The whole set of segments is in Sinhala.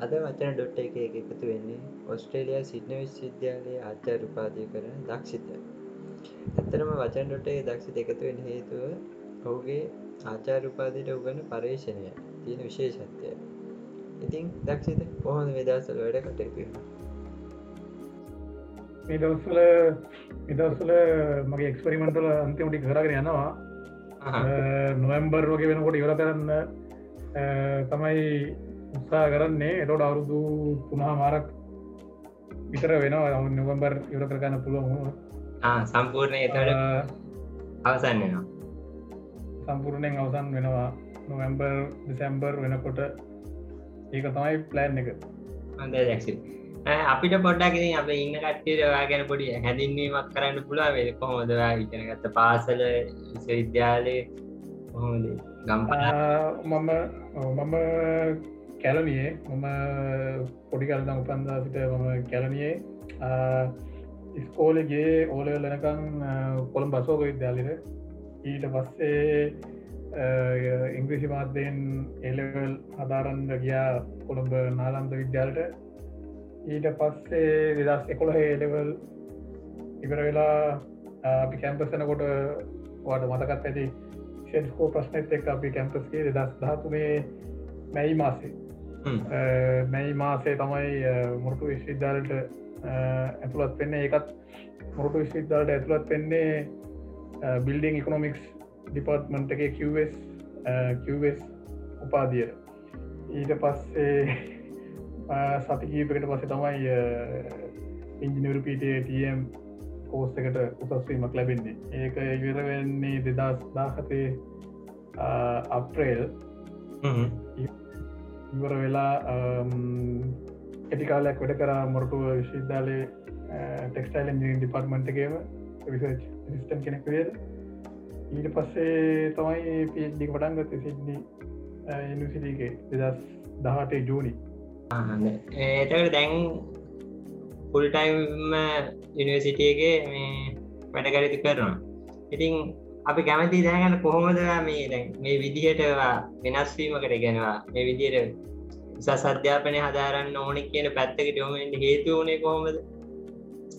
අද වචන ඩොට් එක එකතු වෙන්නේ ඔස්ට්‍රේලයා සිඩ්න විශ්විද්‍යාලයේ ආචාර උපාදය කරන දක්ෂිත. ඇත්තරම වචන ඩොට් එක දක්ෂිත එකතුවෙන් හේතුව ඔහුගේ ආචාර උපාදයට උගන්න පර්ේෂණය තියෙන විශේෂත්වය. ඉතින් දක්ෂිත කොහොඳ වෙදසල වැඩ කටයුතු මේ දවස්සල ඉදවස්සල මගේ එක්ස්පරිමෙන්ටල අන්තිමටි කරගෙන යනවා. නොවම්බර් වගේ වෙනකොට ඉවර කරන්න තමයි උත්සා කරන්නේ එතොට අවුරුදු තුනා මාරක් විතර වෙනවා. නොවම්බර් ඉවර කරගන්න පුළුවන් සම්පූර්ණය එතට අවසන්නවා සම්පූර්ණයෙන් අවසන් වෙනවා. නොවම්බර් දිසැම්බර් වෙනකොට. ඒක තමයි ප්ලෑන් එක. අපිට පොඩ්ඩක් අප ඉන්න කට්ටේවා ගැන පොඩි හැදින්වීමක් කරන්න පුළුව වෙ කොහොමදවා ඉගෙනගත්ත පාසල විශ්වවිද්‍යාලය? කොහොමද? ගම්පා මම මම කැලනියේ මම පොඩිකල්දම් උපන්දා සිට මම කැලනියේ ඉස්කෝලගේ ඕලවල් ලනකං කොළම් බසෝක විද්‍යාලිට ඊට පස්සේ ඉංග්‍රිසි මාධ්‍යයෙන් එලවල් අධාරන්ද ගියා කොළඹ නාලන්ද විද්‍යාලට ඊට පස්සේ දෙදස් එකොළ එලවල් ඉවර වෙලා අපි කැම්පසනකොට වාට මතකත් ඇති ෂෙන්ස්කෝ ප්‍රශ්නත් එක් අපි කැම්පස්ගේ දෙදස් ධාතුනේ මැයි මාසේ. මැයි මාසේ තමයි මුරටු විශ්විද්‍යාලට ඇතුළත් වෙන්නේ. ඒකත් මුරටු විශ්විද්‍යාලට ඇතුළත් වෙන්නේ බිල්ඩිං ඉකොනොමික්ස් ඩිපර්ට්මන්ට් එක කිවස් කිවස් උපාදියට ඊට පස්සේ සතිකීපකට පස්සේ තමයි ඉංජිනවරපීටම් කෝස් එකට උසස්වීමක් ලැබෙන්නේ. ඒක ඉවර වෙන්නේ දෙදස් දාහතේ අප්‍රේල් ඉවර වෙලා ඇටිකාලයක් වැඩ කර මොරටුව විශ්විද්‍යාලය ටෙක්ස්ටයිල් ඉජින් ඩිපර්ට්මන්ට්ගේම විසච් සිිස්ටම් කෙනෙක් වේද ඊට පස්සේ තමයි පිඩි පටන්ගත සිද්ඩි ඉනිසිටිගේ දෙදස් දහටේ ජූනි. ඒතකට දැන් පුල්ටයිම් යනිවර්සිටියගේ මේ වැඩකරති කරනවා. ඉතින් අපි කැමති දැනගන්න කොහොමද මේ දැන් මේ විදිහට වෙනස්වීමකට ගැනවා මේ විදියට උසස් අධ්‍යාපනය හදාරන්න ඕනෙ කියන පැත්තකට යොමෙන්ට හේතු වනේ කොහොමද?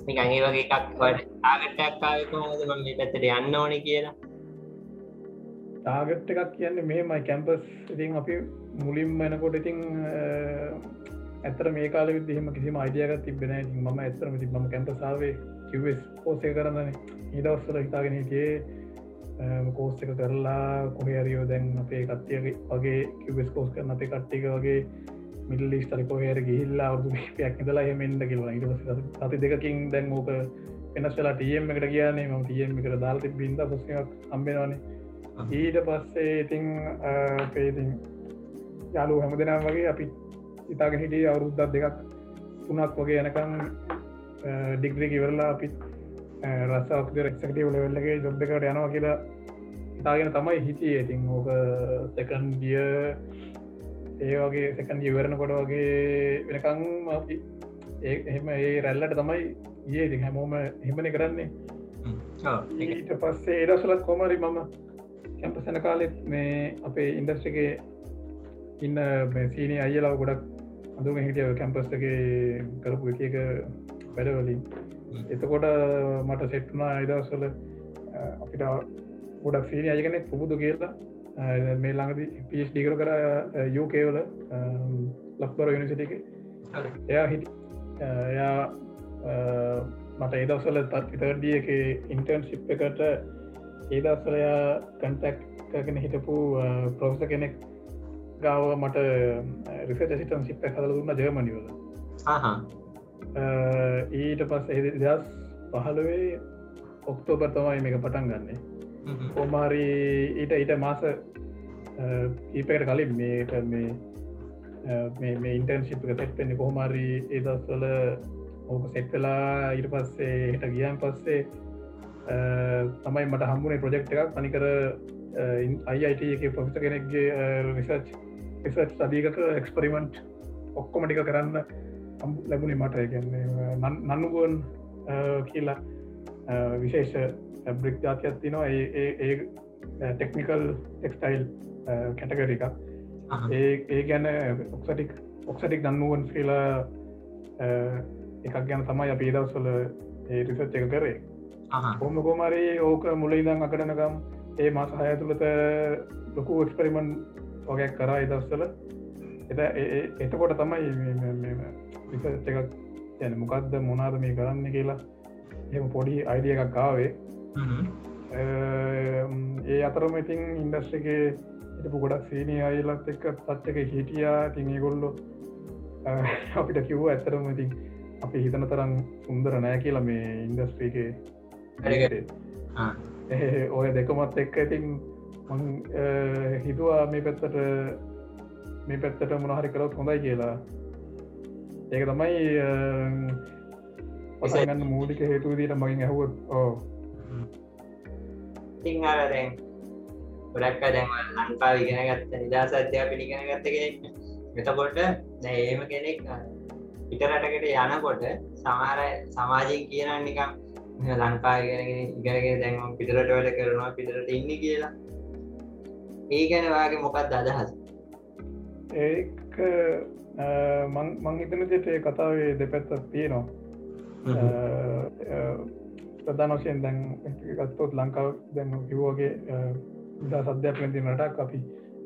නිකන් ඒ වගේ එකක් වට ආගට්ටක්කාව කොහොමද? ම මේ පැත්තට යන්න ඕන කියලා. තාගට් එකක් කියන්නේ මෙහෙමයි. කැම්පස් ඉතින් අපි මුලින් එනකොට ඉතින් ඇතර මේ කාල විදිහම කිසිම අයිඩියගත් තිබෙන ඉතින් ම ඇතරම ති ම කැම්පසාාවේ කිවස් පෝසය කරන්න ඉදවස්සල හිතාගෙන හිටියේ කෝස් එක කරලා කොහරියෝ දැන් අපේ කත්තිය වගේ කිවස් කෝස් කරන අපේ කට්ටික වගේ මිල්ලි ස්ටරි කොහර ගිහිල්ලා අවුදු පයක් ඉදලා හෙමෙන්ට කියලා. ඉට සති දෙකින් දැන් ඕක වෙනස් වෙලා ටියම් එකට කියන්නේ ම ටියම් එකට දාල්ති බින්ද පොස්සයක් අම්බෙනවානේ ඊට පස්සේ ඉතිං පේතින් යාලු හැම දෙනම් වගේ අපි ඉතාගෙන හිටිය අවුරුද්දත් දෙකක් තුනක් වගේ යනකං ඩිග්‍රී කිවරලා අපිත් රස්සාක්ද රක්ෂකටව ලවෙල්ලගේ ජොබ් එකට යනවා කියලා ඉතාගෙන තමයි හිටිය ඉතින් ඕක සැකන් දිය ඒ වගේ සැකන් ඉවරණ කොට වගේ වෙනකං අපි එහෙම ඒ රැල්ලට තමයි ඒ ඉති හැමෝම හෙමන කරන්නේ. ඊට පස්සේ ඒදසලත් කොමරි මම කැම්පසන කාලෙත් මේ අපේ ඉන්ඩස්්‍රිගේ ඉන්න සීනි අයලාව ගොඩක් අඳුම හිටිය. කැම්පස්ගේ කරපු එක වැඩවලින් එතකොට මට සෙට්නා අයිදවසල අපිට ගොඩක් සීනි අයගෙන පුබුදු කියලා. මේ ළඟද පිස් ඩිකර කර යෝකේවල ලක්බර යනිසිටික එයා හිට එයා මට ඒදවසල තත් ඉතරඩිය එක ඉන්ටර්න් ශිප් එකට ඒදස්සලයා කන්ටැක් කගෙන හිටපු ප්‍රෝස කෙනෙක් ගාව මට රිසට සිටන් සිප්ප හදල දුන්න ජර්මනිවල ඊට පස් එ දස් පහළුවේ ඔක්තෝබර් තමයි මේක පටන් ගන්නේ. කොමාරි ඊට ඊට මාස ඊපකට කලින් මේට මේ මේ ඉන්ටර්න්ශිප් පෙන්නේ කොහොමරි ඒදස්වල ඕක සෙට්වෙලා ඊට පස්සේ හිට ගියන් පස්සේ තමයි මට හම්බුණේ ප්‍රජෙක්් එකක්. පනිකර අයිට එක පොෆිස කෙනෙක්ගේ රිසර්ච් රිසර්ච් සදීකට එක්ස්පරිමෙන්ට් ඔක්කොමටික කරන්න ලැබුණේ මට. ගැන්නේ නන්නුගුවන් කියලා විශේෂ බ්‍රික් ජාතියක් තිනවා ඒ ටෙක්නිකල් ටෙක්ස්ටයිල් කැටගර එක ඒ ඒ ගැන ඔක්සටික් ඔක්සටික් දන්නුවන් කියලා එකක් ගැන තමයි අපේ දවස්වල ඒ රිසච් එක කරේ. හොම කොමරි ඕක මුලයිදං අකටනකම් ඒ මස හය තුළත ලොකු එක්ස්පරිමන් වගයක් කරා දවස්සල එත එතකොට තමයි එකක් යන මොකක්ද මොනාද මේ කරන්න කියලා. එම පොඩි අයිඩිය එකක් කාවේ ඒ අතරම ඉතින් ඉන්ඩස්්‍රගේ එටපු ගොඩක් සීනය අයිලත් එක්ක පච්චක හිටියා. තින් ගොල්ලො අපිට කිව්ව ඇත්තරම ඉතින් අපි හිතන තරම් සුන්දර නෑ කියලා මේ ඉන්ඩස්ට්‍රීකේ ඔය දෙකමත් එක්ක ඉතින් හිතුවා මේ පැත්තට මේ පැත්තට මොනහරි කරත් හොඳයි කියලා. ඒක තමයි ඔසගන්න මූලික හේතුදීට මගින් ඇහුවත් ඕ ඉතිං අර දැන් ගොඩක්ක දැම ලංකා ඉගෙන ගත්ත නිදහස අධ්‍යා පිළිගෙන ගත්ත කෙනෙක්. එතකොට දැඒම කෙනෙක් පිටරටකට යනකොට සමහර සමාජයෙන් කියන නිකම් ලංකා ඉගෙනගෙන ඉගෙනගෙන දැන්ම පිටරට වැඩ කරනවා පිටරට ඉන්න කියලා. ඒ ගැන වගේ මොකක්ද අදහස්? ඒ මං හිතන ජෙටේ කතාවේ දෙපැත්තක් තියෙනවා. ප්‍රධාන වශයෙන් දැන් ගත්තොත් ලංකාව දැන් කිව්වගේ දා සද්‍යයක් වෙති නටක් අපි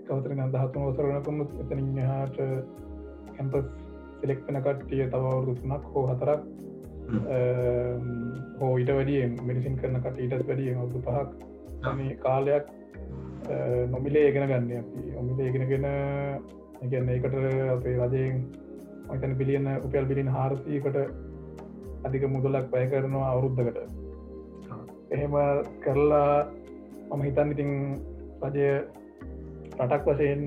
කවතරන දහතුන වසරනකුම එතනින් හාට කැම්පස් සිලෙක්ටන කට්ටිය තවවුරුදු තුනක් හෝ හතරක් හෝ ඊට වැඩිය මිනිසින් කරන කට ඊටත් වැඩිය අවුදු පහක් මේ කාලයක් නොමිලේ ඒගෙන ගන්න අපි. ඔමිලේ ඒගෙනගෙන එකන්න ඒකට අපේ රජයෙන් මතන බිලියන උපයල් බිලින් හාරසීකට අධික මුදලක් පය කරනවා අවුරුද්ධකට එහෙම කරලා මම හිතන් ඉතින් රජය රටක් වශයෙන්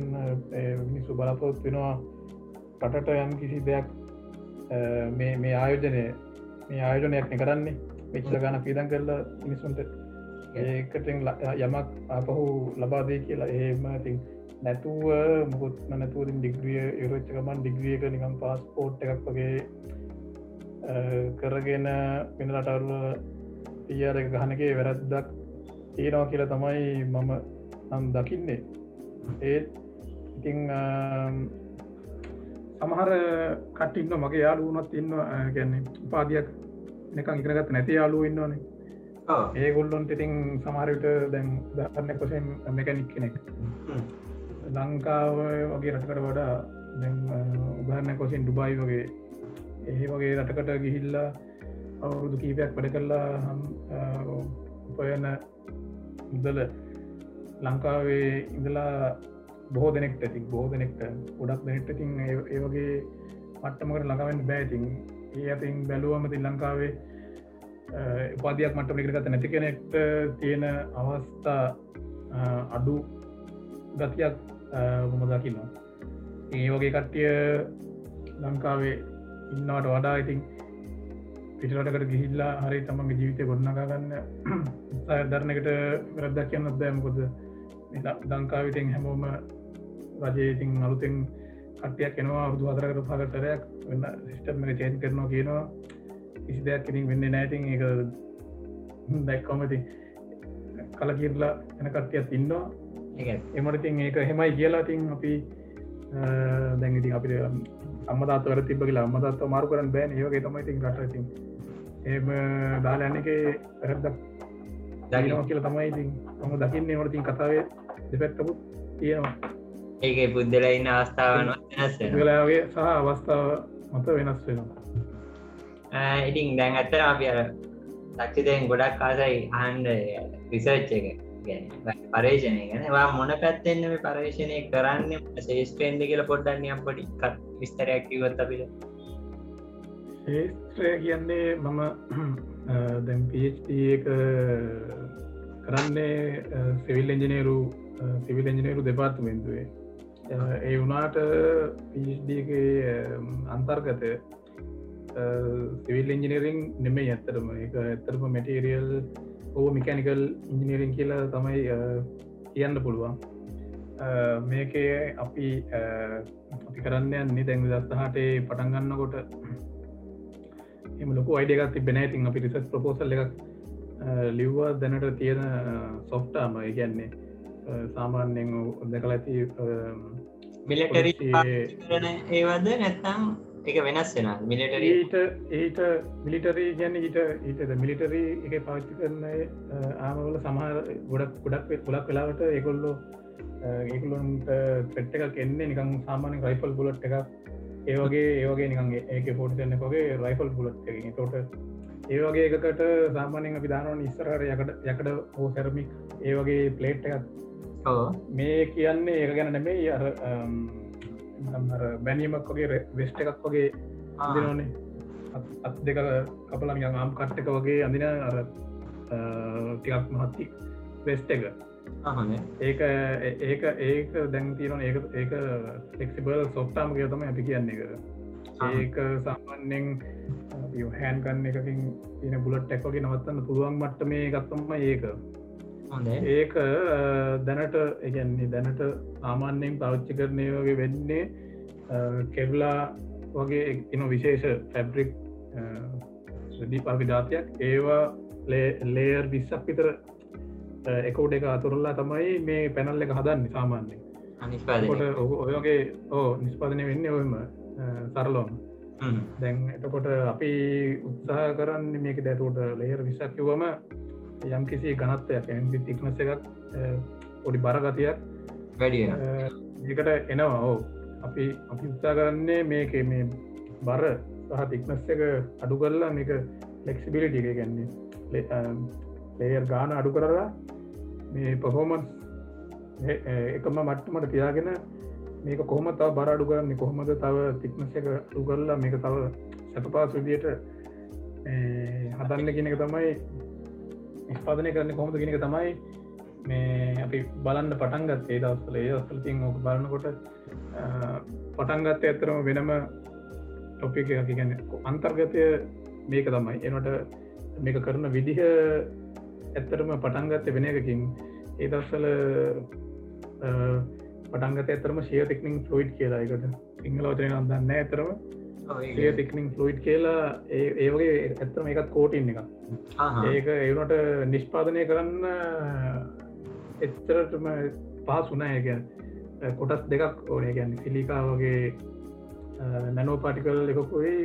මිනිස්සු බලපොත් වෙනවා රටට යම් කිසි දෙයක් මේ ආයෝජනය මේ ආයෝජනයක් කරන්නේ. මෙච්චර ගන පිදන් කරලා මිනිස්සුන්ට. ඒකටෙන් යමක් අපහු ලබාදේ කියලා එහෙම ඉතින් නැතුව මුකුත්ම නැතුවතින් ඩිග්‍රිය යුරච්චකමන් ඩිග්‍රියක නිකම් පාස්පෝට් එකක් වගේ කරගෙන වෙන රටරුව පියර ගහනගේ වැරද්දක් තියෙනවා කියලා තමයි මම නම් දකින්නේ. ඒත් ඉතිං සමහර කටින්න මගේ යාලුවනත් ඉන්න ගැන්නේ උපාදයක් එකන් ඉගෙනගත් නැති යාලුව ඉන්නවනේ. ඒ ගොල්ලොන්ට ඉතින් සමහරවිට දැන් දන්න කොසෙන් මෙකැනික් කෙනෙක් ලංකාව වගේ රටකට වඩා උගරන්න කොසින් ඩුබයි වගේ ඒ වගේ රටකට ගිහිල්ලා අවුරුදු කීපයක් වැඩ කරලා උපයන මුදල ලංකාවේ ඉඳලා බොහෝ දෙනෙක්ට ඇති බොහෝ දෙනෙක්ට ගොඩක් දෙනෙක්ට තින් ඒ වගේ මට්ටමකට ළඟවෙන් බෑතින් ඒ අතින් බැලුවමති ලංකාවේ උපාදයක් මට්ටම එකගත නැති කෙනෙක්ට තියෙන අවස්ථා අඩු ගතියක් මොම දකින්නවා ඒ වගේ කට්ටිය ලංකාවේ ඉන්නවට වඩා ඉතින් පිටරටකට ගිහිල්ලා හරි තමන්ගේ ජීවිතය ගොඩනගන්න දරණකට වැරද්දක් කියන්නත් දෑමකොද ලංකාවිතෙන් හැමෝම රජයඉතින් අලුතෙන් කටයක් එනවා අවුදු අදරකට පගටරයක් වෙන්න සිිස්ටම් එක චේන් කරනවා කියනවා. කිසි දෙයක් ඉතින් වෙන්න නෑතින් එක දැක්කොමති කල කියරලා එන කට්ටියත් ඉන්නවා. එමටතින් ඒක හෙමයි කියලා තින් අපි දැඟති අපිට අම්මතාත් වර තිබ කියලා අම්මතත් මාරු කරන්න බෑන. ඒවගේ තමයිතින් රටතින් එම දාලන්න එක පැරදක් දනිනවා කියලා තමයිඉතින් තම දකින්නේ. වලතින් කතාවේ දෙපැත්තපු තියෙනවා. ඒක බුද්ධල ඉන්න අවස්ථාවන වෙලාගේ සහ අවස්ථාව මත වෙනස් වෙනවා. ඉතින් දැන් ඇත්තර අපි අර දක්ෂිතයෙන් ගොඩක් කාසයි අහන්ඩ රිසර්ච් එක පරේෂණය ගැනවා මොන පැත්තෙන්න්න මේ පර්ේෂණය කරන්න? ශේෂ්පේන්ද කියල පොඩ්ඩන්න පොඩි විස්තරයක් කිවත් අපිට. ශේත්‍රය කියන්නේ මම දැම් පHD එක කරන්නේ සිවිල් එජිනේරු සිවිල් එජිනේරු දෙපාර්තමෙන්තුවේ. ඒ වුනාට පHDගේ අන්තර්ගත සිවිල් එන්ජිනීරිං නෙමේ ඇත්තරම එක ඇත්තරම මැටේරියල් ඕ මිකැනිකල් ඉංජිනීරින් කියලා තමයි කියන්න පුළුවන්. මේකේ අපි අපි කරන්න යන්නේ දැන් දස්ථහටේ පටන්ගන්නකොට එම ලොක අයිඩියගත් තිබෙන ඉතින් අපි රිසස් ප්‍රපෝසල් එකක් ලිව්වා දැනට තියෙන සොෆ්ටාම කියන්නේ සාමාන්‍යෙන් දැකල ඇති මිලටරි ඒවද නැත්තම් එක වෙනස් වෙන මිලටරී ඊට මිලිටරී ගැන ඊට ඊට මිලිටරී එක පාච්චි කරන ආමවල සමහර ගොඩක් ගොඩක් ගොඩක් වෙලාවට ඒකොල්ලෝ ඒකුලන්ට පෙට් එකක් එන්නේ නිකං සාමාන්‍ය රයිෆල් බුලට් එකක්. ඒවගේ ඒවගේ නිකන් ඒක පොටිසන්න කොගේ රයිෆල් බුලට් එක තොට ඒවගේ එකකට සාමානෙන් අපි දානවන ඉස්සරහට යකට යකට හෝ සැරමික් ඒවගේ පලේට් එකක්. ඕ මේ කියන්නේ ඒක ගැන නෙමේ අර බැනීමක් වගේ වෙස්ට එකක් වගේ අඳනෝනේ අත් දෙක කපල නිකන් ආම් කට්ට එක වගේ අඳින අර ටිකක් මහත්ති වෙස්ට එක. ඒක ඒක ඒක දැන් තියෙන ඒක ඒක ෆෙක්සිබල් සොෆ්ටාම කිය තම අපි කියන්නේ එක ඒක සාමාන්‍යෙන් හැන් කන්න එකකින් තින බුලට් එක්වගේ නවත්තන්න පුළුවන් මට්ට මේ ගත්තම්ම ඒක ඒක දැනට එකන්නේ දැනට සාමාන්‍යයෙන් පෞච්චි කරනය වගේ වෙන්නේ කෙව්ලා වගේ එන විශේෂ ෆැබ්‍රික් දී පවි ජාතියක් ඒවා ලේර් විස්සක් විතර එකෝඩ එක අතුරල්ලා තමයි මේ පැනල් එක හදන්න සාමාන්‍ය අනිස්පාද කොට ඔයගේ ඕ නිස්පාදනය වෙන්න ඔයම සරලෝම දැන් එතකොට අපි උත්සාහ කරන්න මේක දැතුට ලේර් විසක් කිවම යම් කිසි ගනත්තයක් ඇන්දි තික්නස එකක් පොඩි බරගතියක් වැඩිය ඒකට එනවා. ඕ අපි අපි උත්සා කරන්නේ මේක මේ බර සහ තික්නස් එක අඩු කරලා මේක ලෙක්සිබිලිටික ගැන්නේ ලේර් ගාන අඩු කරලා මේ පහෝමන්ස් එකම මට්ටමට තියාගෙන මේක කොහොම තව බර අඩු කරන්නේ කොහොමද තව තික්නස එක අඩු කරලා මේක තව සැපපා සුදියට හදන්න කෙනෙක තමයි නිස්පාදනය කරන්න කොහොමද කෙනෙක තමයි මේ අපි බලන්න පටන්ගත් ඒ දවස්ල ඒ දස්ල තින් ඕක බලන්නකොට පටන්ගත්ත ඇත්තරම වෙනම ටොපි එක ගැන අන්තර්ගතය මේක තමයි. එනට මේක කරන විදිහ ඇත්තරම පටන්ගත්ත වෙන එකකින්. ඒ දස්සල පටන්ගත ඇතරම ශය තෙක්නිින් ෆලෝයිඩ් කියලා. එකට ඉංහලවතරෙන අදන්න ඇතරම ශය තෙක්නිින් ෆලෝයිඩ් කියලා. ඒවගේ ඇත්තම එකත් කෝටින් එක ඒක ඒනට නිෂ්පාදනය කරන්න එච්චරටම පහසුනෑ ගැන් කොටස් දෙකක් ඕනේ. ගැන් සිලිකා වගේ නැනෝ පටිකල් එකකුයි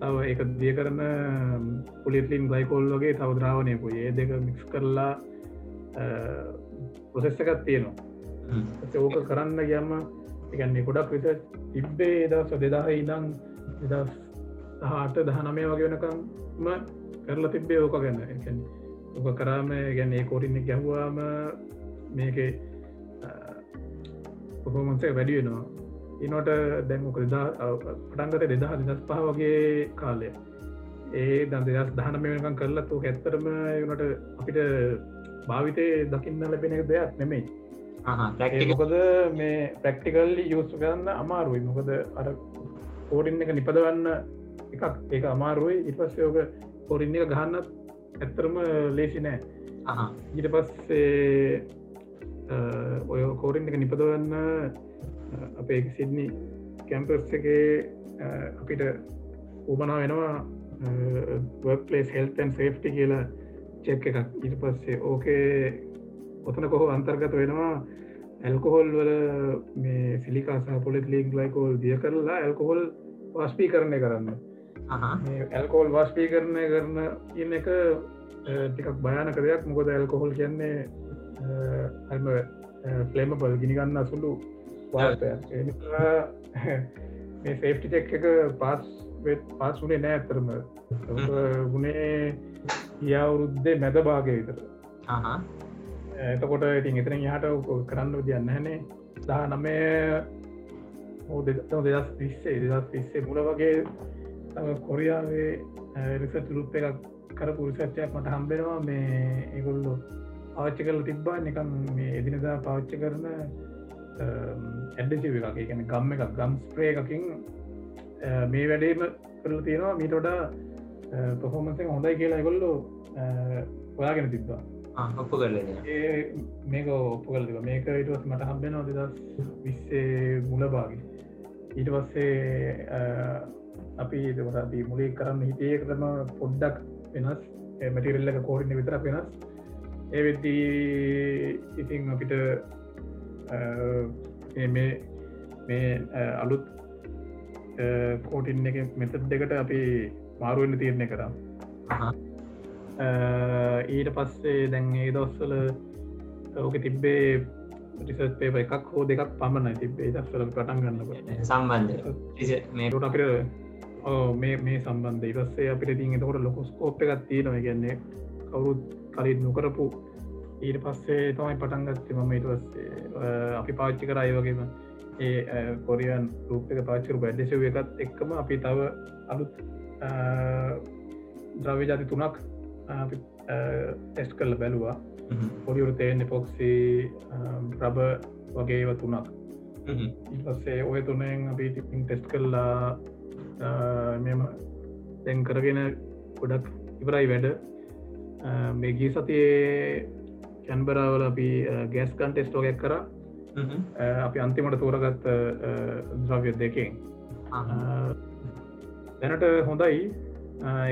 තව එක දිය කරන පුලිත්ලින් ගයිකෝල් වගේ තවද්‍රාවනයකු ඒ දෙක මික්ස් කරලා ප්‍රොසෙස්ස එකත් තියෙනවා. ඕක කරන්න ගියම්ම එකන්නේ ගොඩක් විත තිබ්බේ දවස දෙදාහ ඉදං දෙදස් හට දහනමය වගේ වෙනකම්ම කරලා තිබ්බේ ඕක එකැන ඔක කරාම ගැන්නේ කෝටින්න ගැහ්වාම මේක පොහොමන්සේ වැඩි වෙනවා. ඉනොට දෙදා පටන්ගත දෙදහ දෙදස් පහ වගේ කාලය ඒ දන් දෙදස් දහනම වෙනකම් කරලා තු ඇත්තරම වනට අපිට භාවිතය දකින්න ලැබෙන දෙයක් නෙමෙයි. මොකද මේ ප්‍රක්ටිකල්ලි යුස් කරන්න අමාරුයි. මොකද අර කෝඩින්න එක නිපදවන්න එකක්. ඒක අමාරුවයි ඉටපස්සයෝක කොරින්න එක ගහන්නත් ඇත්තරම ලේසි නෑ. ඊට පස්සේ ඔය කෝරින් එක නිපදවන්න අපේ සිද්නි කැම්පස් එක අපිට උබනා වෙනවා වර්පලේස් හෙල්තන් සේෆ්ටි කියලා චෙක් එකක්. ඊට පස්සේ ඕකේ ඔතන කොහෝ අන්තර්ගත වෙනවා? ඇල්කොහොල් වල මේ සිලිකාසහ පොලිත් ලීක් ලයිකෝල් දිය කරලා ඇල්කොහොල් වාස්පී කරණය කරන්න ඇල්කෝල් වාස්පී කරණය කරන ඉන්න එක ටිකක් භයානක දෙයක්. මොකද ඇල්කොහොල් කියන්නේ ඇම ෆලේම බල් ගිනිගන්න වාර්තය මේ සේෆ්ටි චෙක් එක පාස් පාස් වනේ නෑ ඇතරම ගුණේ ගියවුරුද්දේ මැද භාගය විතර. එතකොට ඉතින් එතන හට කරන්න දියන්න හැනේ දා නමය හෝ දෙතම දෙදස් විස්සේ දෙදස් විස්සේ මුල වගේ කොරියාවේ රිසට රුප් එකක් කරපු රිසච්චයක් මට හම්බෙනවා. මේ ඒගොල්ලු පාච්ච කරල තිබ්බා. නිකම් මේ එදිනදා පාච්ච කරන ඇඩ්ඩසිව එකක්. ගැන ගම්ම එකක් ගම් ස්ප්‍රේ එකකින් මේ වැඩේම කරල තියෙනවා. මීටොඩා පොහොමසේ හොඳයි කියලා ගොල්ලු ඔයාගෙන තිබ්බා. ඔප්පු කරල මේක ඔප්පු කලතික මේක ඉටවස් මට හම්බෙනවා දෙදස් විස්සේ මුල බාගි ඊට පස්සේ අපි අපි මුලේ කරන්න හිතේ කරම පොඩ්ඩක් වෙනස් මැටිරල්ලක කෝරින්න විතර වෙනස්. ඒවෙද්දී ඉතින් අපිට මේ මේ අලුත් කෝටින් එක මෙතත් දෙකට අපි මාරුවෙන්න්න තීරණය කරා ඊට පස්සේ දැන් ඒ දොස්සල ඕක තිබ්බේ රිසත් පේප එකක් හෝ දෙකක් පමණයි තිබේ දස්සල පටන් ගන්න සම්බන්ධ අපිට මේ මේ සම්බන්ධ ඉවස්සේ අපිට තින් එතකොට ලොකොස්කෝප් එකත් තියෙනව. ගැන්නේ කවුරුත් කලින් නොකරපු. ඊට පස්සේ තමයි පටන්ගත්තේ මම. ඉටවස්සේ අපි පාච්චි කර අය වගේම ඒ කොරියන් රූප එක පාච්චරු බැඩ්ඩෙසව එකත් එක්කම අපි තව අලුත් ද්‍රව්‍ය ජාති තුනක් ටෙස් කරල බැලවා. පොඩිවරු තේන්න පොක්සි ප්‍රබ වගේව තුනක්. ඉපස්සේ ඔය තුනෙන් අපි ටිපින් ටෙස් කරලා මෙම දැන් කරගෙන ගොඩක් ඉවරයි වැඩ. මේගී සතියේ කැන්බරාවල අපි ගෑස් කන්ටෙස්ටෝගයක් කර. අපි අන්තිමට තෝරගත්ත ද්‍රව්‍ය දෙකෙන්. දැනට හොඳයි.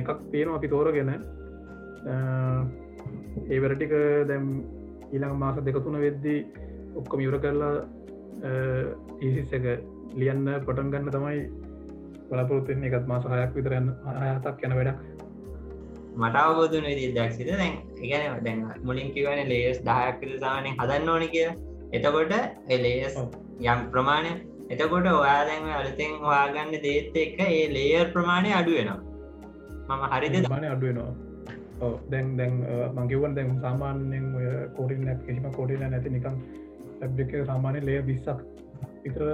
එකක් තියෙනවා අපි තෝරගෙන ඒවැරටික දැම් ඊළඟ මාස දෙකතුන වෙද්දී ඔක්කොම ඉවර කරලා ඊසිස් එක ලියන්න පොටන් ගන්න තමයි බලාපොරොත්තුවෙන් එකත් මාස හයක් විතරන්න අයතක් යන වැඩක්. මට අවබෝධන දක්සිද දැන් එකන දැන් මුලින් කිවන ලේස් දායක් සාමනය හදන්න ඕන කිය එතකොට එලේස් යම් ප්‍රමාණය එතකොට ඔයා දැන් අලුතෙන් හවාගන්න දේත් එක්ක ඒ ලේයර් ප්‍රමාණය අඩුවෙනවා මම හරිද දමානය අඩුවෙනවා දැන් දැන් මංකිවන් දැන් සාමාන්‍යෙන් ඔය කෝඩින් කිසිම කෝඩින නැති නිකම් ලැබ්ක සාමානය ලේ විස්සක් විතර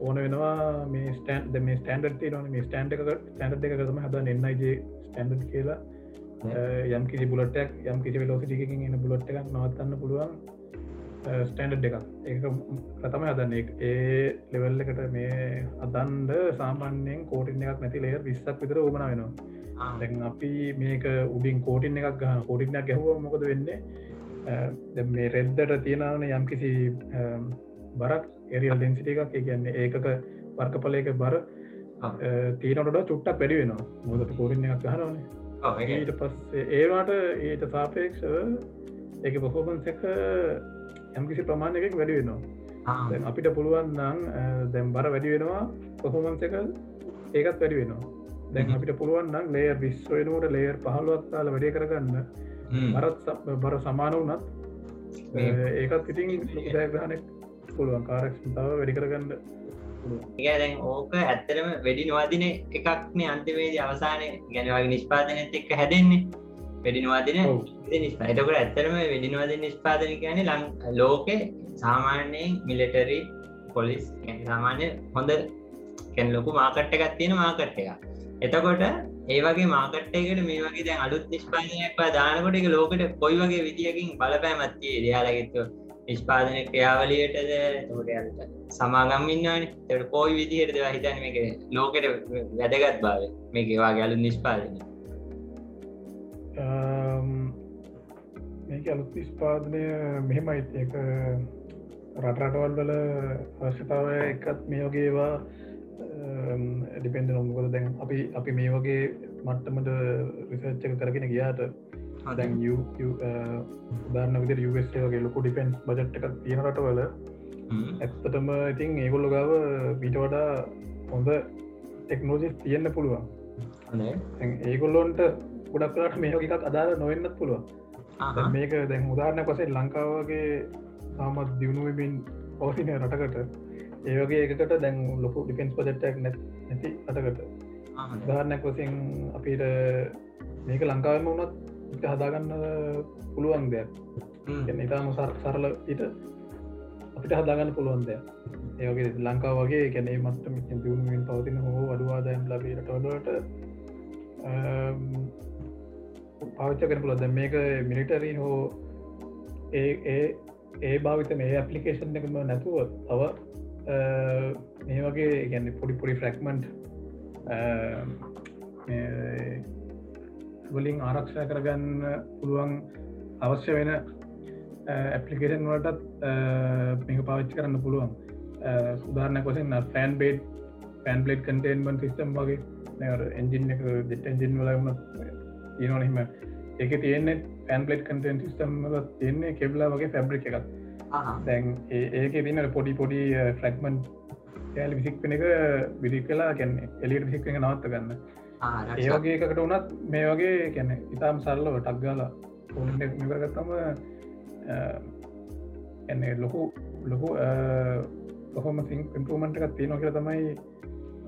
ඕන වෙනවා මේ ස්ටන් මේ ස්ටන්ඩ න මේ ස්ටන්ඩ එක ස්ටන්ඩ් එක කරම හද එන්නයිජ ස්ටන්ඩ් කියලා. යම් කිසි බුලටක් යම් කිසි වෙලෝසිටිකින් එන බුලට් එකක් නවත්තන්න පුළුවන් ස්ටන්ඩ් එකක්. ඒ ප්‍රතම අදන්න ඒ ලෙවල් එකට මේ අදන්ද සාමාන්‍යයෙන් කෝටින් එකක් නැති ලේ විස්සක් විතර ඕමන වෙනවා. දැන් අපි මේක උඩින් කෝටින් එකක් ගහ කෝටින්නක් ගැහුව මොකද වෙන්නේ? මේ රෙද්දට තියෙනන යම් කිසි බරක් එරියල් ඩෙන්සිට එකක්. කියන්නේ ඒකක වර්කපලයක බර තීනට චුට්ටක් වැඩි වෙනවා. මොදට කෝරින්න එකක් ගහනවනේ. ඊට පස්සේ ඒවාට ඊට සාපේක්ෂව ඒක පොහෝපන්ස යම්කිසි ප්‍රමාණයක වැඩි වෙනවා. අපිට පුළුවන් නම් දැම් බර වැඩි වෙනවා පොහොමන්ස එක ඒකත් වැඩි වෙනවා. දැන් අපිට පුළුවන් නම් ලේර් විශ්වයනට ලේර් පහළුවත්තාල වැඩේ කරගන්න. බරත් බර සමාන වනත් ඒකත් ඉතින් දෑග්‍රහණක් පුළුවන්. කාරක්ෂතාව වැඩි කරගන්න ඒදැන් ඕක ඇත්තරම වැඩි නොවාදින එකක්නේ අන්තිවේද අවසානය ගැනවගේ නිෂ්පාදනයත් එක්ක හැදෙන්නේ. වැඩි නොවාදින නිස්පයිටකට ඇත්තරම වැඩි නොවාදින නිෂ්පාදන කියන ලං ලෝකෙ සාමාන්‍යයෙන් මිලටරි පොලිස් සාමාන්‍ය හොඳ කැන් ලොකු මාකට්ට එකක් තියෙන මාකට් එක එතකොට ඒවගේ මාකට්ටයකට මේ වගේ දැන් අලුත් නිෂ්පාදනයක් දානකොට එක ලෝකට කොයි වගේ විදිියකින් බලපෑමත්තිය දයාලගෙත්ව නිෂ්පාදන ක්‍රියාවලියටද? තොට සමාගම් ඉන්නවන. තට පෝයි විදිහයට දෙවා හිතන එක ලෝකට වැදගත් භාව මේක වා ගැලු නිෂ්පාදන මේක අලුත් නිෂ්පාදනය මෙහෙමයි. එක රටරටවල් වල අවශ්‍යතාව එකත් මේ වගේවා ඩිපෙන්ඩ නොමකොද දැන් අපි අපි මේ වගේ මට්ටමට රිසච්චක කරගෙන ගියාට දැන් උදාරන්න විදර යුස්ගේ ලොකු ඩිපෙන්ස් බජට් එකක් තියෙනට වල ඇත්තටම ඉතින් ඒගොල්ල ගාව බීට වඩා හොඳ ටෙක්නෝජිස් තියෙන්න්න පුළුවන්. ඒගොල්ලොන්ට ගොඩක් කරට මේක එකක් අදාර නොවෙන්නත් පුළුවන් මේක දැන් උදාරණ පසේ ලංකාවගේ සාමත් දියුණුවමින් පවසිනය රටකට ඒවගේ එකට දැන් ලොකු ඩිපෙන්ස් පජට්ටක් නැති අටකට උදාරණයක් වසින් අපිට මේක ලංකාවම වනත් හදාගන්න පුළුවන් දෙයක්. ඉතාම සර සරල ඉට අපිට හදාගන්න පුළුවන් දෙයක්. ඒගේ ලංකා වගේ මත්ත මින් දියුණුවෙන් පවතින හෝ අඩුවාදයම් ලබීටටොලට පාවිච්ච කර පුලද මේක මිලිටරීන් හෝ ඒ ඒ ඒ භාවිත මේ ඇපලිකේෂන් එකම නැතුව තව මේ වගේ ගැන්න පොඩි පොඩි ෆ්‍රක්මන්ට් වලින් ආරක්ෂා කරගන්න පුළුවන් අවශ්‍ය වෙන ඇපලිකේෂන් වලටත් මේක පාවිච්චි කරන්න පුළුවන්. සුදාරණ කොසෙන් fan blade fan plate containment system වගේ. එන්ජින් එක දෙට එන්ජින් වල වුණ තියෙනවනහිම ඒක තියෙන්නේ පෑන් පලේට් කටේන් සිස්ටම් තියන්නේ කෙබ්ලා වගේ ෆැබ්‍රික් එකක්. දැන් ඒක තින පොඩි පොඩි ෆ්‍රක්මන්ට් ෑල් විසික් වෙන එක විදි කලා කැන්නේ එලියට විසික් එක නවත්ත ගන්න. ඒ වගේ එකකට වනත් මේ වගේ කැන ඉතාම් සරලව ටක්ගාලා නිකරගත්තම එන්නේ ලොකු ලොකු කොහොම සිං ඉම්පමට එකක් තියන කියල තමයි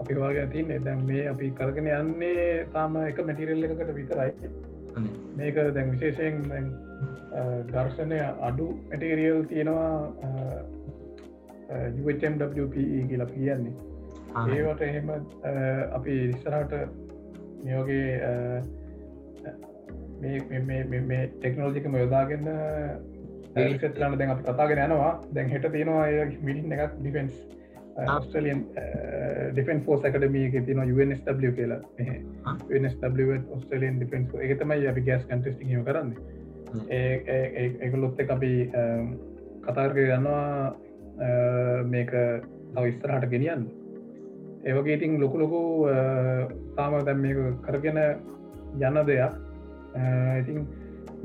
අපි වාගේ තියන්නේ දැන් මේ අපි කරගෙන යන්නේ තාම එක මැටිරෙල්ල එකකට විතරයි. මේක දැන් විශේෂයෙන් දර්ශනය අඩු මැටේරියල් තියෙනවා UHMWP කියලා කියන්නේ. ඒවට එහෙම අපි ඉස්සරහට මේෝගේ මේ ටෙක්නෝජිකම යොදාගන්න සෙත්ලන්න දැන් අප කතාගෙන යනවා. දැන් හෙට තියෙනවා මිටින් එකක් ඩිෆෙන්ස් ස්ටලියන් ඩිෆෙන් ෆෝස් එකඩමිය එක තින UNSW කියලා. ඔස්ටලියන් ඩිෆෙන්ස් එක තමයි අපි ගස් කන්ටස්ටිං කරන්න. ඒගොලොත්ත අපි කතාර්ග ගන්නවා මේක තව ඉස්තරහට ගෙනියන්න. ඒවගේ ඉතින් ලොකු ලොකු තාම දැම් මේක කරගෙන යන්න දෙයක්. ඉතින්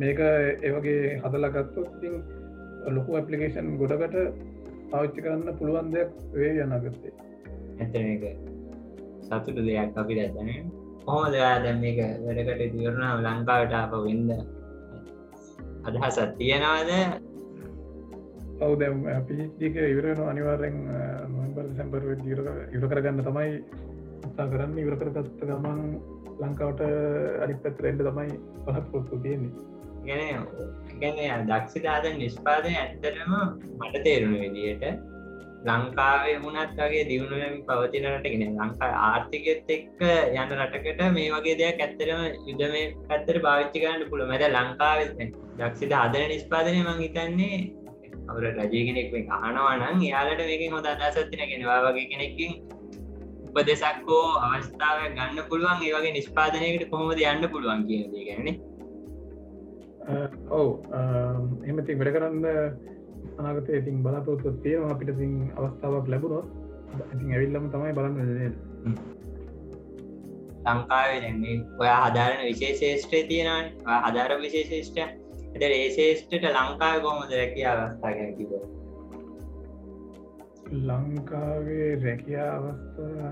මේක ඒවගේ හදලගත්තු ඉතින් ලොකු ඇපලිකේෂන් ගොඩකට පාවිච්චි කරන්න පුළුවන් දෙයක් වේ යනගත්තේ ඇත සතුට දෙයක් අපි දැතන හොම දෙයා දැම් මේක වැඩකට දිවරණ ලංකාවට අප වෙන්ද අදහසත් තියෙනවාද? ඔවු දැම් පිජික ඉවරෙන අනිවාරෙන් නොම්බර් සැම්පර් ඉවර කරගන්න තමයි උත්සා කරන්න. ඉවර කරගත්ත ගමන් ලංකාවට අනි පැත්තරෙන්ට තමයි පහත්පොත්තු තියෙන්නේ ගැන ගැන දක්ෂිතාද නිස්පාදය ඇත්තටම මට තේරුණු විදියට ලංකාවේ වුණත් වගේ දියුණුවම පවතිනට ගෙන ලංකා ආර්ථිකත් එක්ක යන රටකට මේ වගේ දෙයක් ඇත්තරම යුද මේ ඇත්තර භාවිච්චි කරන්න පුළ මැද ලංකාව දක්ෂිත අදන නිස්පාදනය මං හිතන්නේ අවර රජය කෙනෙක් මේ අහනවානං යාලට මේක හොඳ අදසත්තින කෙනවා වගේ කෙනෙක්කින් උපදෙසක් හෝ අවස්ථාව ගන්න පුළුවන් ඒවගේ නිස්පාදනයකට කොහොමද යන්න පුළුවන් කියන දේ ගැන ඔවු එමති වැඩ කරන්න අනාගත ඉතින් බලාපොරොත්තු තියෙනවා අපිට සිං අවස්ථාවක් ලැබුණොත්. ඉතින් ඇවිල්ලම තමයි බලන්න ලංකාවේ ඔයා හදාරන විශේෂේෂ්ත්‍රය තියෙනවා හදාර විශේෂේෂ්ටය එට ඒශේෂ්ටට ලංකාව කොහොමද රැකිය අවස්ථා ගැන කිව ලංකාවේ රැකියා අවස්ථා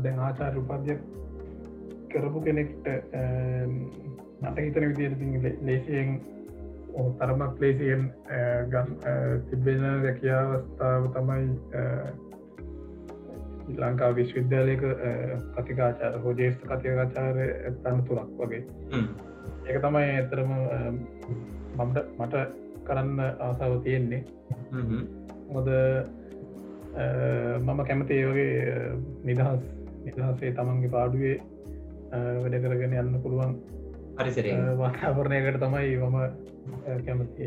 දැන් ආචාර උපද්‍ය කරපු කෙනෙක්ට මට හිතන විදිර ලේසියෙන් තරමක් ලේසියෙන් ගන් තිබෙන රැකියා අවස්ථාව තමයි ලංකා විශ්විද්‍යාලයක කතිකාචාර හෝජේෂ්ට කතිකාචාර තන්න තුරක් වගේ. ඒක තමයි ඇතරම මට මට කරන්න ආසාාව තියෙන්නේ. මොද මම කැමති ඒවගේ නිදහස් නිදහසේ තමන්ගේ පාඩුවේ වැඩ කරගෙන යන්න පුළුවන් පරිසර වාතාවරණයකට තමයි මම කැමති.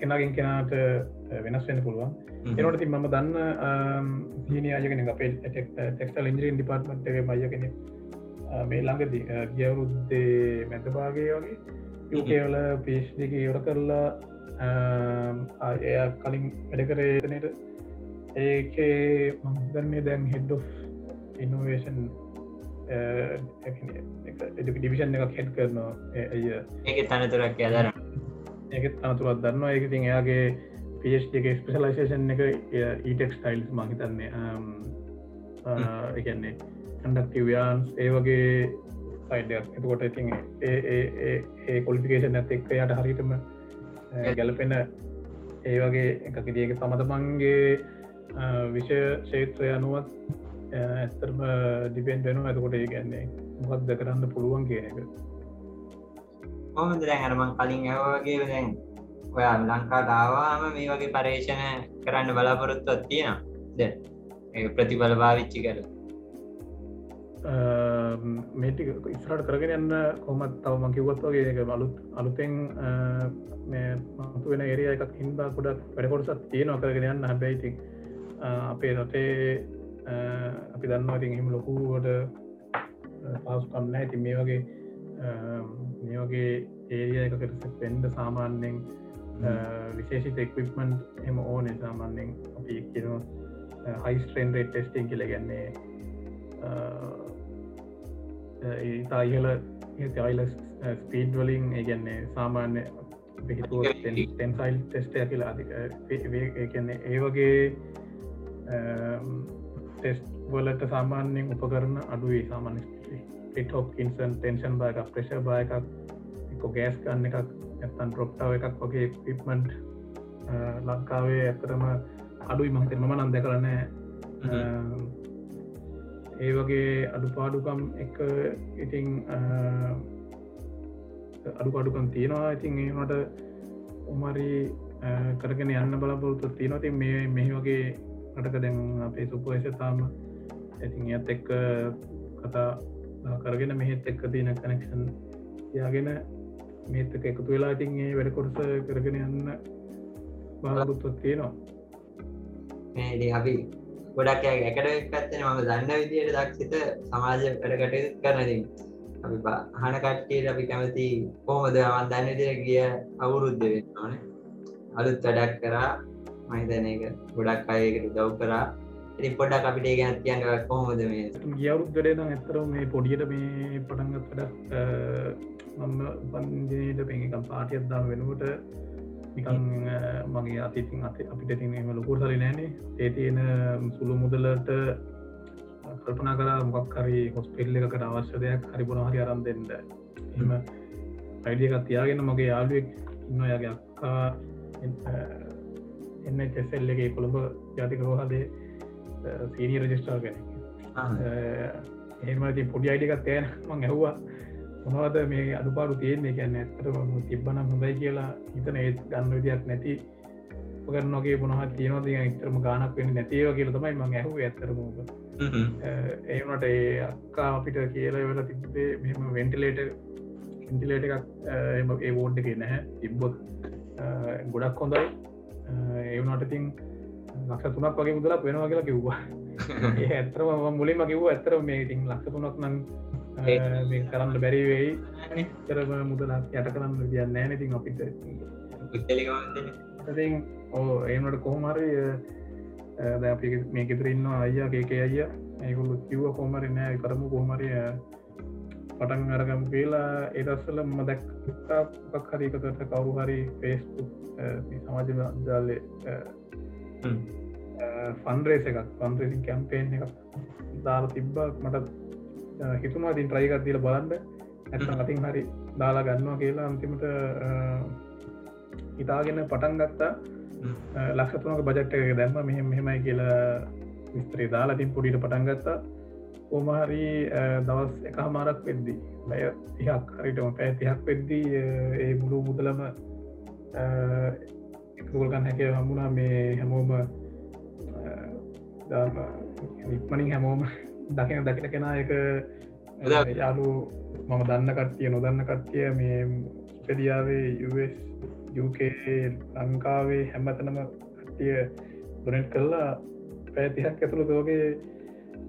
කෙනගින් කෙනාට වෙනස් වෙන පුළුවන්. එනට ති මම දන්න සීනි අයගෙන අපේ ටෙක්ටල් ඉන්ජින් ඩිපාර්ට්මට්ගේ මය කෙනෙ මේ ළඟදී ගියවරුද්දේ මැදභාගේ වගේ යුකේවල පිෂ් දෙක ඉවර කරලා එය කලින් වැඩ කරේනට ඒකේ මදන්නේ දැන් හෙඩ් ඉනෝවේෂන් ඩිවිෂන් එකක් හෙඩ් කරනවා. එය ඒක තනතුරක් ඇදර ඒක තනතුරත් දන්නවා ඒක තින් එයාගේ පිස්ක ස්පෙසලයිසේෂන් එක ඊටෙක්ස් ටයිල්ස් මහිතන්නේ එකන්නේ කන්ඩක්ටවයාන්ස් ඒ වගේ සයිඩයක් එතකොට ඉතින් ඒ කොලිෆිකේෂන් ඇත එක්ක යට හරිටම ගැලපෙන ඒ වගේ එකකිදියක සමතමන්ගේ විෂය ශේත්‍රය අනුවත් ඇස්තරම ඩිපෙන් වෙන ඇතකොට ඒ ගැන්නේ මොහත්ද කරන්න පුළුවන් කියන එක. හොමද දැන් අරමන් කලින් ඇවගේ දැන් ඔයා ලංකාට ආවාම මේ වගේ පර්ේෂණ කරන්න බලාපොරොත්තුවත් තියෙන ද ප්‍රතිබල භාවිච්චි කර මේටික ඉස්රට කරගෙන යන්න කොමත් තවම කිව්වත් වගේ අලුත් අලුතෙන් මතු වෙන ඒරිය එකක් හින්දා කොඩක් වැඩකොටසත් තියෙනවා කරගෙන යන්න හැබැයිති අපේ රටේ අපි දන්නවාතින් හිම ලොකුවට පහසු කන්න ඇති මේ වගේ මේ වගේ ඒරිය එකකට පෙන්ඩ සාමාන්‍යෙන් විශේෂිත එක්විප්මන්් එම ඕනේ සාමාන්‍යෙන් අපි කියනවා හයිස්ට්‍රේන් රේට් ටෙස්ටිං කියලගන්නේ ඉතා ඉහල අයිල ස්පීඩ් වලින් ඒගැන්නේ සාමාන්‍ය ටෙන්සයිල් ටෙස්ටය කියලා කියන්නේ ඒ වගේ ටෙස්් වලට සාමාන්‍යයෙන් උපකරන අඩුවේ සාමාන්‍ය ටිටෝක් ඉන්සන් ටෙන්ෂන් බායක ප්‍රේශ බායකක් එක ගෑස් ගන්න එකක් ඇත්තන් ප්‍රොප්ටාව එකක් වගේ පිප්මන්ට් ලංකාවේ ඇතරම අඩුයි මහිතර මම නන්ද කරනෑ ඒ වගේ අඩුපාඩුකම් එක ඉතිං අඩුපාඩුකම් තියෙනවා. ඉතින් ඒමට උමරි කරගෙන යන්න බලපොරතු තියනොති මේ මෙහි වගේ අටක දැන් අපේ සුපවේශතාම ඇතින් ඇත් එක්ක කතා කරගෙන මෙහෙත් එක්ක තියන කනෙක්ෂන් යාගෙන මේත් එක එකතු වෙලා ඉතින්ගේ වැඩ කොටස කරගෙන යන්න බලාපොරොත්තුත් තියෙනවා. අපි ගොඩක් එකට පැත්තන මම දන්න විදියට දක්ෂිත සමාජ වැඩකට කරනදී අපි හන කට්ටියට අපි කැමති කොහොමද අවන් දන්න විදිර ගිය අවුරුද්ධ වෙන්න ඕනේ අලුත් වැඩක් කරා. මහිතන එක ගොඩක් අයකට දව් කරා. ඉති පොඩක් අපිට ගැන තියන්න කොහොමද මේ? ගියවුත් ගඩේ ඇතර මේ පොඩියට මේ පටන්ගත් වැඩක් මම උපන්ජනයට පෙකම් පාටියත් දාම වෙනුවට නිකන් මගේ අතිතින් අත අපිට තිනීම ලොකුර සලි නෑනේ ඒ තියෙන සුළු මුදලට කල්පනා කලා මොක් හරි හොස්පෙල්ල එකට අවශ්‍ය දෙයක් හරිබුණ හරි අරම් දෙන්න. එම අයිඩියකත් තියාගෙන මගේ යාලුවෙක් ඉන්න යාගේ අක්කා එන්න චෙසෙල්ලගේ කොළඹ ජාතික රෝහදේ සීනී රජිස්ටාල් ගැන ඒමති පොඩි අයිඩිකත් තෑන මං ඇහවා. මොනවද මේ අඩුපාරු තියෙන්නේ? ගැන්න ඇත්තටම තිබ්බන හොඳයි කියලා හිතන ඒත් ගන්න විදියක් නැති පගරනගේ පුනහ තියනවද? එතරම ගානක් වෙන නැතිව කියල තමයි මං ඇහු ඇත්තරමක ඒනට ඒ අක්කා අපිට කියලා වෙලා තිබේ මෙම වෙන්ටිලේට ඉන්ටිලේට එකක් ඒ වෝඩ් එක නැහැ තිබ්බොත්. ගොඩක් හොඳයි ඒවනට ඉතින් ලක්ෂ තුනක් වගේ මුදලක් වෙනවා කියලා කිව්වා. ඒ ඇතරම මුලින්ම කිව්ව ඇතර මේ ඉතින් ලක්ෂ තුනක් නම් කරන්න බැරිවෙයි කරම මුදලක් යට කරන්න දියන්න නෑනතින් අපිට. ඕ ඒනට කොහොමරි අපි මේ ගෙතරන්න අයියා කේක අයිය. ඒකුල්ලු කිව්ව කොහමරි නෑ කරමු කොහමරිය පටන් අරගම් කියලා ඒදස්සල ම දැක්ක් හරිකතට කවරු හරි ෆේස්බුක් සමාජ ජාලය ෆන්රේස එකක් පන්රේසින් කැම්පේෙන් එකක් දාලා තිබ්බක් මට හිතුනා තින් ට්‍රයිකත් දීල බලන්න. ඇත අතින් හරි දාලා ගන්නවා කියලා අන්තිමට හිතාගෙන පටන් ගත්තා. ලක්ෂතුනක බජට්ට එක දැම්ම. මෙහෙම මෙහෙමයි කියලා විස්තරේ දාලා තින් පොඩිට පටන් ගත්තා කොමහරි දවස් එක හමාරක් වෙද්දි බය තිහක් හරිටම පැෑ තිහක් වෙද්දී ඒ මුළු මුදලම එකතුකල්ගන්න හැක හම්බුණා. මේ හැමෝම ඉක්මනින් හැමෝම දකින දකින කෙනා එක යාලු මම දන්න කට්ටිය නොදන්න කට්ටිය මේ පෙදියාවේ UK ලංකාවේ හැමතනම කට්ටිය ගොනෙට් කරලා පැතිහක් ඇතුළු දෝගේ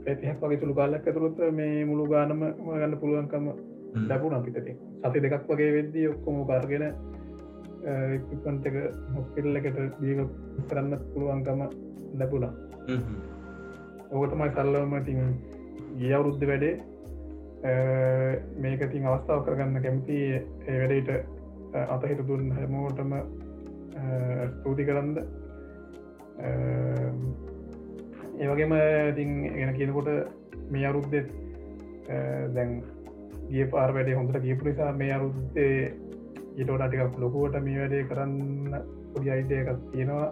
පැතිහක් වගේ තුළු කාලක් ඇතුළොත් මේ මුළු ගානම ගන්න පුළුවන්කම ලැබුණ අපිට සති දෙකක් වගේ වෙද්දී ඔක්කොම කාර්ගෙන ඉපන්ට එක හොස්පිල්ල එකට දීව කරන්න පුළුවන්කම ලැබුණා. ඕකටමයි සල්ලවමටින් ගියවුරුද්ධ වැඩේ මේක තින් අවස්ථාව කරගන්න කැමති ඒ වැඩට අතහිට දුන්න හැමෝටම ස්තුති කරන්න ඒවගේම ඉතින් ගෙන කියනකොට මේ අරුද්දෙත් දැන් ගිය පාර වැඩේ හොඳට ගියපු නිසා මේ අරුද්දේ ඊටෝට ටිකක් ලොකුවට මේ වැඩේ කරන්න පොඩි අයිඩයකක් තියෙනවා.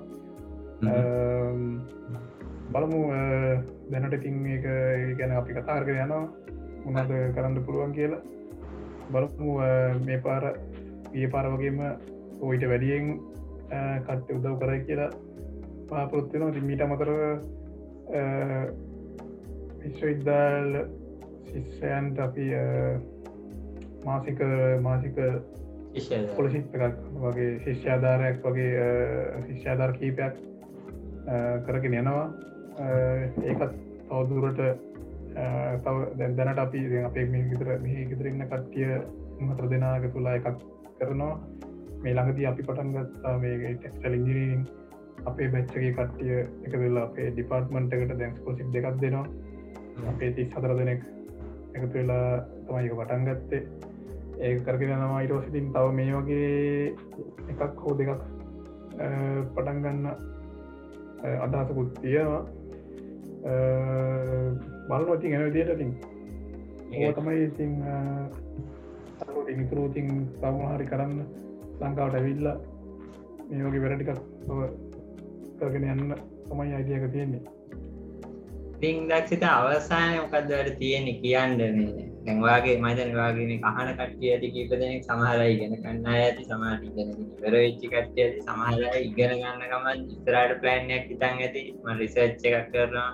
බලමු දැනට ඉතින් එක ගැන අපි කතාර්ක යනවා. මොනද කරන්න පුළුවන් කියලා. බලමු මේ පාර ඒ පාර වගේම ඔයිට වැඩියෙන් කට්ට උදව් කරයි කියලා පාපොත්තිනවා මීට මතරව විශ්වවිද්‍යාල ශිෂ්‍යයන්ට අපි මාසික මාසික පොලසිත් එකක් වගේ ශිෂ්‍යාධාරයක් වගේ ශිෂ්‍යාධාර කීපයක් කරගෙන යනවා. ඒකත් තවදුරට තව දැනට අපි අපේ මේ ගිතර මෙහි ගෙතරන්න කට්ටිය හතර දෙනාග තුලා එකක් කරනවා. මේ ළඟදී අපි පටන්ගත්තා මේ ටෙක්ස්ටල් ඉංජිනීරින් අපේ බැච්චගේ කට්ටිය එක වෙල්ලා අපේ ඩිපාර්ට්මන්ට් එකට දැන් ස්කොසිප් දෙකක් දෙනවා. අපේ තිස් හතර දෙනෙක් එකතු වෙලා තමයික පටන් ගත්තේ. ඒ කරගෙනවා ඉරෝසිතින් තව මේ වගේ එකක් හෝ දෙකක් පටන් ගන්න අදහසකුත් තියෙනවා. බලනොති ගැන විදියට තින් ඒ තමයි ඉතින් ඉතුරූතින් සමහරි කරන්න ලංකාවට ඇවිල්ලා මේෝගේ වැරටිකක් කරගෙන යන්න තමයි අයිඩියක තියෙන්නේ. ඉතින් දක්ෂිත අවසානය මොකක්ද වැඩ තියෙන්නේ කියන්න දැන්වාගේ මතන වගේ කහන කට්ටිය ඇති කීප දෙනෙක් සමහරයි ඉගෙන කන්න ඇති සමාට ඉගෙන ඉවර වෙච්චි කට්ටිය ඇති සමහරයි ඉගෙන ගන්න ගමන් ඉස්තරාට ප්ලෑන්යක් හිතන් ඇති. ම රිසර්ච් එකක් කරනවා.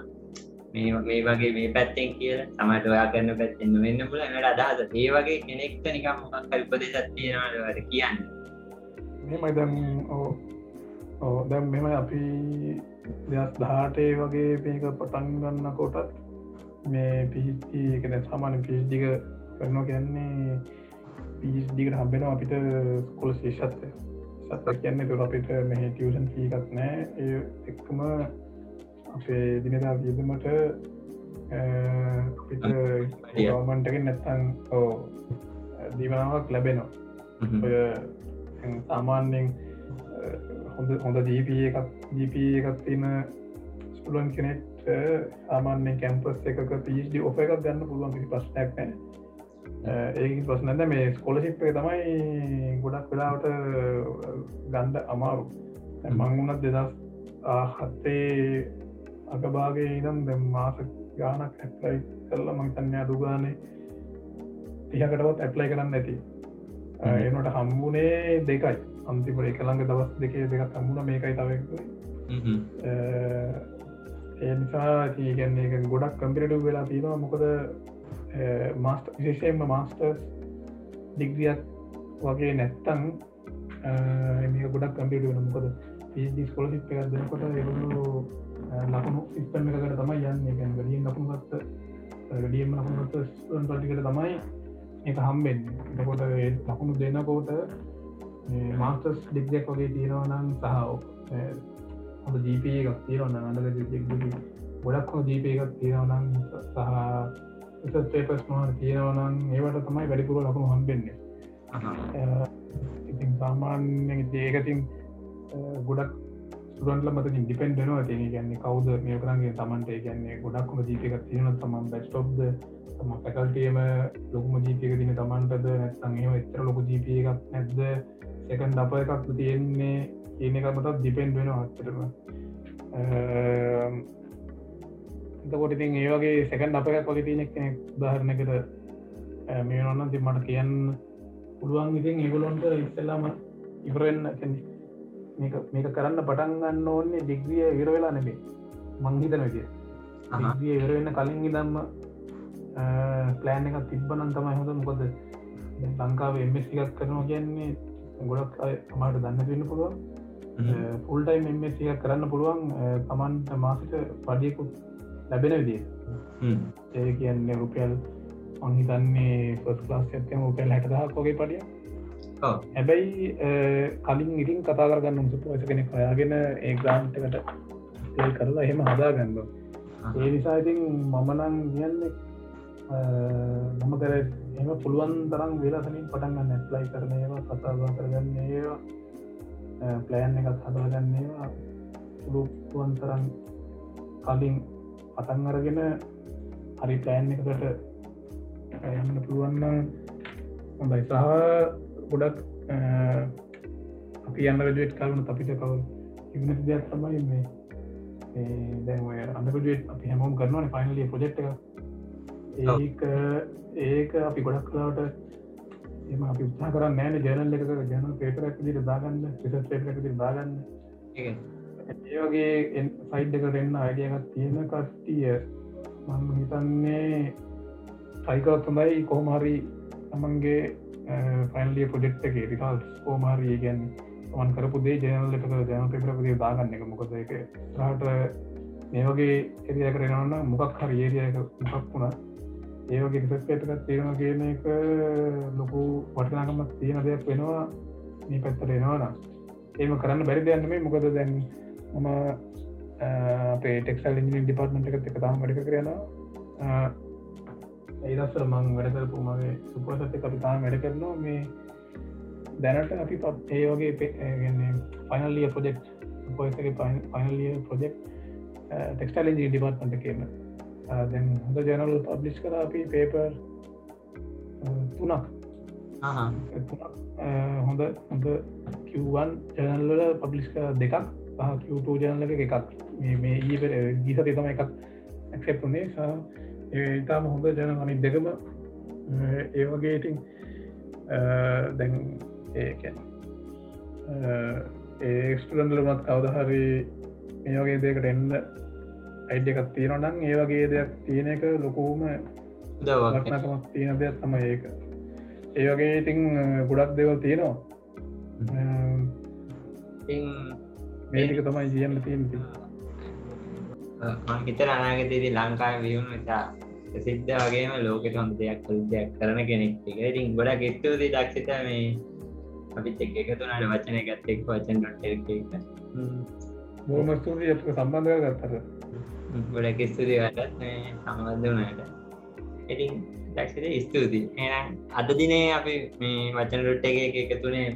මේ මේ වගේ මේ පැත්තෙන් කියල. සමට ඔයා කරන පැත්තෙන් වෙන්න පුල ට අදහස. ඒ වගේ කෙනෙක්ට නිකම් කල්පද සත්තියනවාට කියන්න? මෙමයිදම් ඕ ඕ දැම් මෙම අපි දෙස් දහටේ වගේ මේක පටන් ගන්න කොටත් මේ එකන සාමාන පිහිච්දික කරනවා කියන්නේ පිහිස්දිකට හම්බෙන අපිට කොල ශේෂත්ය සත්ත කියන්න තුර අපිට මෙහ ටියෂන් සීකත් නෑ. ඒ එක්කම අපේ දිනදා වියදමට අපිට ගවමන්ටකින් නැත්තන් ඕ දීවනාවක් ලැබෙනවා. ඔය සාමාන්‍යෙන් හොඳ හොඳ ජීප එකක් ජීප එකක් තින ස්පුලන් කෙනෙට සාමාන්‍ය කැම්පස් එකක පිඩි ඔෆ එකක් ගන්න පුළුවන් පිසි පස්්නයක් ඒ පස්නද මේ ස්කොලසිප්ේ තමයි ගොඩක් වෙලාවට ගන්ඩ අමාරු. මංගුණත් දෙදස් හත්තේ අගභාගේ ඉදම් දෙ මාස ගානක් ඇප්ලයි කරල මංතන්ය අඩුගානේ තිහකටවත් ඇප්ලයි කරන්න ඇති එනට හම්බුනේ දෙකයි අන්තිපට එකළඟ දවස් දෙකේ දෙකක් අමුණ මේකයි තවක්යි ඒ නිසා තියගැන්නේ එක ගොඩක් කම්පිරටු වෙලා තියෙනවා. මොකද මාස්ට විශේෂයෙන්ම මාස්ටර්ස් ඩිග්‍රියක් වගේ නැත්තං මේක ගොඩක් කම්පිට වෙන මොකද පිදි ස්කොලසිප් එකක් දෙනකොට එවුණු ලකුණු ඉස්පන් එකකට තමයි යන්න. ගැන ගඩියෙන් ලකුණුගත්ත ගඩියම ලකුණුගත්ත පටිකට තමයි එක හම්බෙන් එකොට ලකුණු දෙන්නකෝට මාස්ටර්ස් ඩික්්ජෙක් වගේ තියෙනවනම් සහ හොඳ ජීප එකක් තියෙනවන්න අඩක ජෙක් ගොඩක් හෝ ජීප එකක් තියෙනවනම් සහ පේපස් මහර තියෙනවනම් ඒවට තමයි වැඩිපුර ලකුණු හම්බෙන්නේ. ඉතින් සාමාන්‍ය ඒකතින් ගොඩක් සුරන්ල මත ඉන්ඩිපෙන්ඩනවා තිය ගැන්නේ කවද මේ කරන්ගේ තමන්ට ගැන්නේ ගොඩක්ම ජීපක තියෙන තමන් බැස්ටොබ්ද තම පැකල්ටියම ලොකුම ජීපක දින තමන්ටද නැත්තන් ඒ එච්චර ලොකු ජීප එකක් නැද්ද එකන් අප එකක් තියෙන්නේ කියන එකමටත් ඩිපෙන්ඩ් වෙන අත්තරම එතකොට ඉතින් ඒ වගේ සැකන් අප එකක් වගේ තියෙනෙක් කෙනෙක් උදාහරණකට මේ නොන්න ති මට කියන්න පුළුවන්. ඉතින් ඒගොලොන්ට ඉස්සල්ලාම ඉවරෙන්න්න මේක කරන්න පටන් ගන්න ඕන්නේ ඩිග්‍රිය විර වෙලා නෙබේ මංහිතන විදිය. ිය ඉවරවෙන්න කලින් ඉදම්ම ප්ලෑන් එක තිබ්බනන් තමයි හොඳ. මොකොද ලංකාව එමස්ටිකක් කරනවා කියන්නේ ගොඩක් අමාට දන්න වෙන්න පුළුවන්. ෆුල්ටයිම් එමසිය කරන්න පුළුවන්. තමන්ට මාසිට පඩියකු ලැබෙන විදිේ ඒ කියන්නේ රුපියල් අංහිතන්නේ පස් ලාස් ඇත්තම උපෙල් හැටදහක් වගේ පඩිය හැබැයි කලින් ඉරින් කතා කරගන්න උසපුස කෙනෙ කයාගෙන ඒ ග්‍රාන්ටකට තේල් කරලා එහෙම හදාගන්න ඒ නිසා ඉතින් මමනං කියන්නේ මම කර එම පුළුවන් තරම් වෙලසනින් පටන්ගන්න ඇස්ලයි කරන ඒවා කතාවා කරගන්න ඒවා ප්ලෑන් එකත් හදාගන්න ඒවා සුළුපුුවන් තරන් කලින් පටන් අරගෙන හරි ප්ලෑන් එකට යන්න පුළුවන්න හොඳයි. සහ ගොඩක් අපි අන්න රජුවට් කරුණ අපිට කවල් ඉන්න දෙයක් තමයි මේ දැ අන්නකට අපි හැමෝම් කරනවන ෆයිනලිය පොජෙක්් එක ඒක ඒක අපි ගොඩක් කලාට එම අපි උත්සා කරන්න නෑන ජනල් එක ජන පේපරක් දිට දාගන්න පිස පේපරක දාගන්න. ඒවගේ සයිඩ් එක දෙන්න අයිඩියගත් තියෙන කස්ටිය මම හිතන්නේ සයිකවත් හොඳයි. කොහමහරි තමන්ගේ ෆයින්ලිය පොජෙක්් එක රිකල් කෝමාරී ගැන් මන් කරපු දේ ජනල් එක ජන පේපරපදේ දාගන්න එක. මොකද එක රහට මේ වගේ එරිය කරනවන්න මොකක් හරි ඒරිය මොකක් වුණා ඒවගේ රිසස්පේටකත් තියෙනවා කියන එක ලොකු වටනාකමක් තියෙන දෙයක් වෙනවා. මේ පැත්තර එනවාන ඒම කරන්න බැරි දෙයන්නම මොකද දැන් මම පේටෙක්ල් ඉජිනින් ඩිපර්ට්මට එකත් එක තාම වැඩි කරනවා ඒදස්සර මං වැඩ කරපු මගේ සුපසත කපිතාම වැඩ කරනවා. මේ දැනට අපි පත් ඒ වගේ පෙගන්නේ පයිනල්ලිය ප්‍රජෙක්් පොයසගේ පයිනල්ලිය ප්‍රජෙක්් ටෙක්ස්ටල් ඉජි ඩිපර්ට්මට කියන්න දැන් හොඳ ජනල් පබ්ලිස් කර අපි පේපර් තුනක්. හොඳ හොඳ කිව්වන් ජනල්වල පබ්ලිස් දෙකක්. කිවටූ ජනලක එකක් මේ ඊපර ගීස තම එකක් ඇක්සෙප්ුනේ ඒතාම හොඳ ජන අනි දෙකම. ඒවගේ ඉතින් දැන් ඒකැන් ඒස්ටරන්ලමත් කවදහරි මේෝගේ දෙකට එන්න අයිඩ එකක් තියෙනනම් ඒවගේ දෙයක් තියෙන එක ලොකෝම දවක්නකමක් තියෙන දෙයක් තම ඒක. ඒවගේ ඉතින් ගොඩක් දෙවල් තියෙනවා. මේක තමයි ජියන්න තියෙන හිතර අනාගතයේදී ලංකාව වියුණු නිසා සිද්ධ වගේම ලෝකට හොඳ දෙයක් දෙයක් කරන කෙනෙක් එක ඉතින් ගොඩක් ස්තුති දක්ෂිත මේ අපිත් එක් එකතුනට වචන ගත් එක් වචන ටෙක් එක බෝම ස්තුතිය සම්බන්ධය ගත්තර ගොඩක් ස්තුතියටත් සම්බන්ධ වනට ඉතින් දක්ෂිත ස්තුතියි එනම් අද දිනේ අපි මේ වචන රුට්ට එක එකතුනේ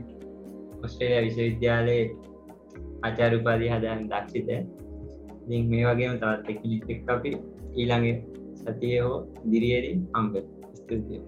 ඔස්ට්‍රේලිය විශ්වවිද්‍යාලයේ ආචාරුපාදී හදන් දක්ෂිත ඉතින් මේ වගේම තවත් එක් අපි ඊළඟ සතිය හෝ දිරියදී අම්බ ස්තුතිය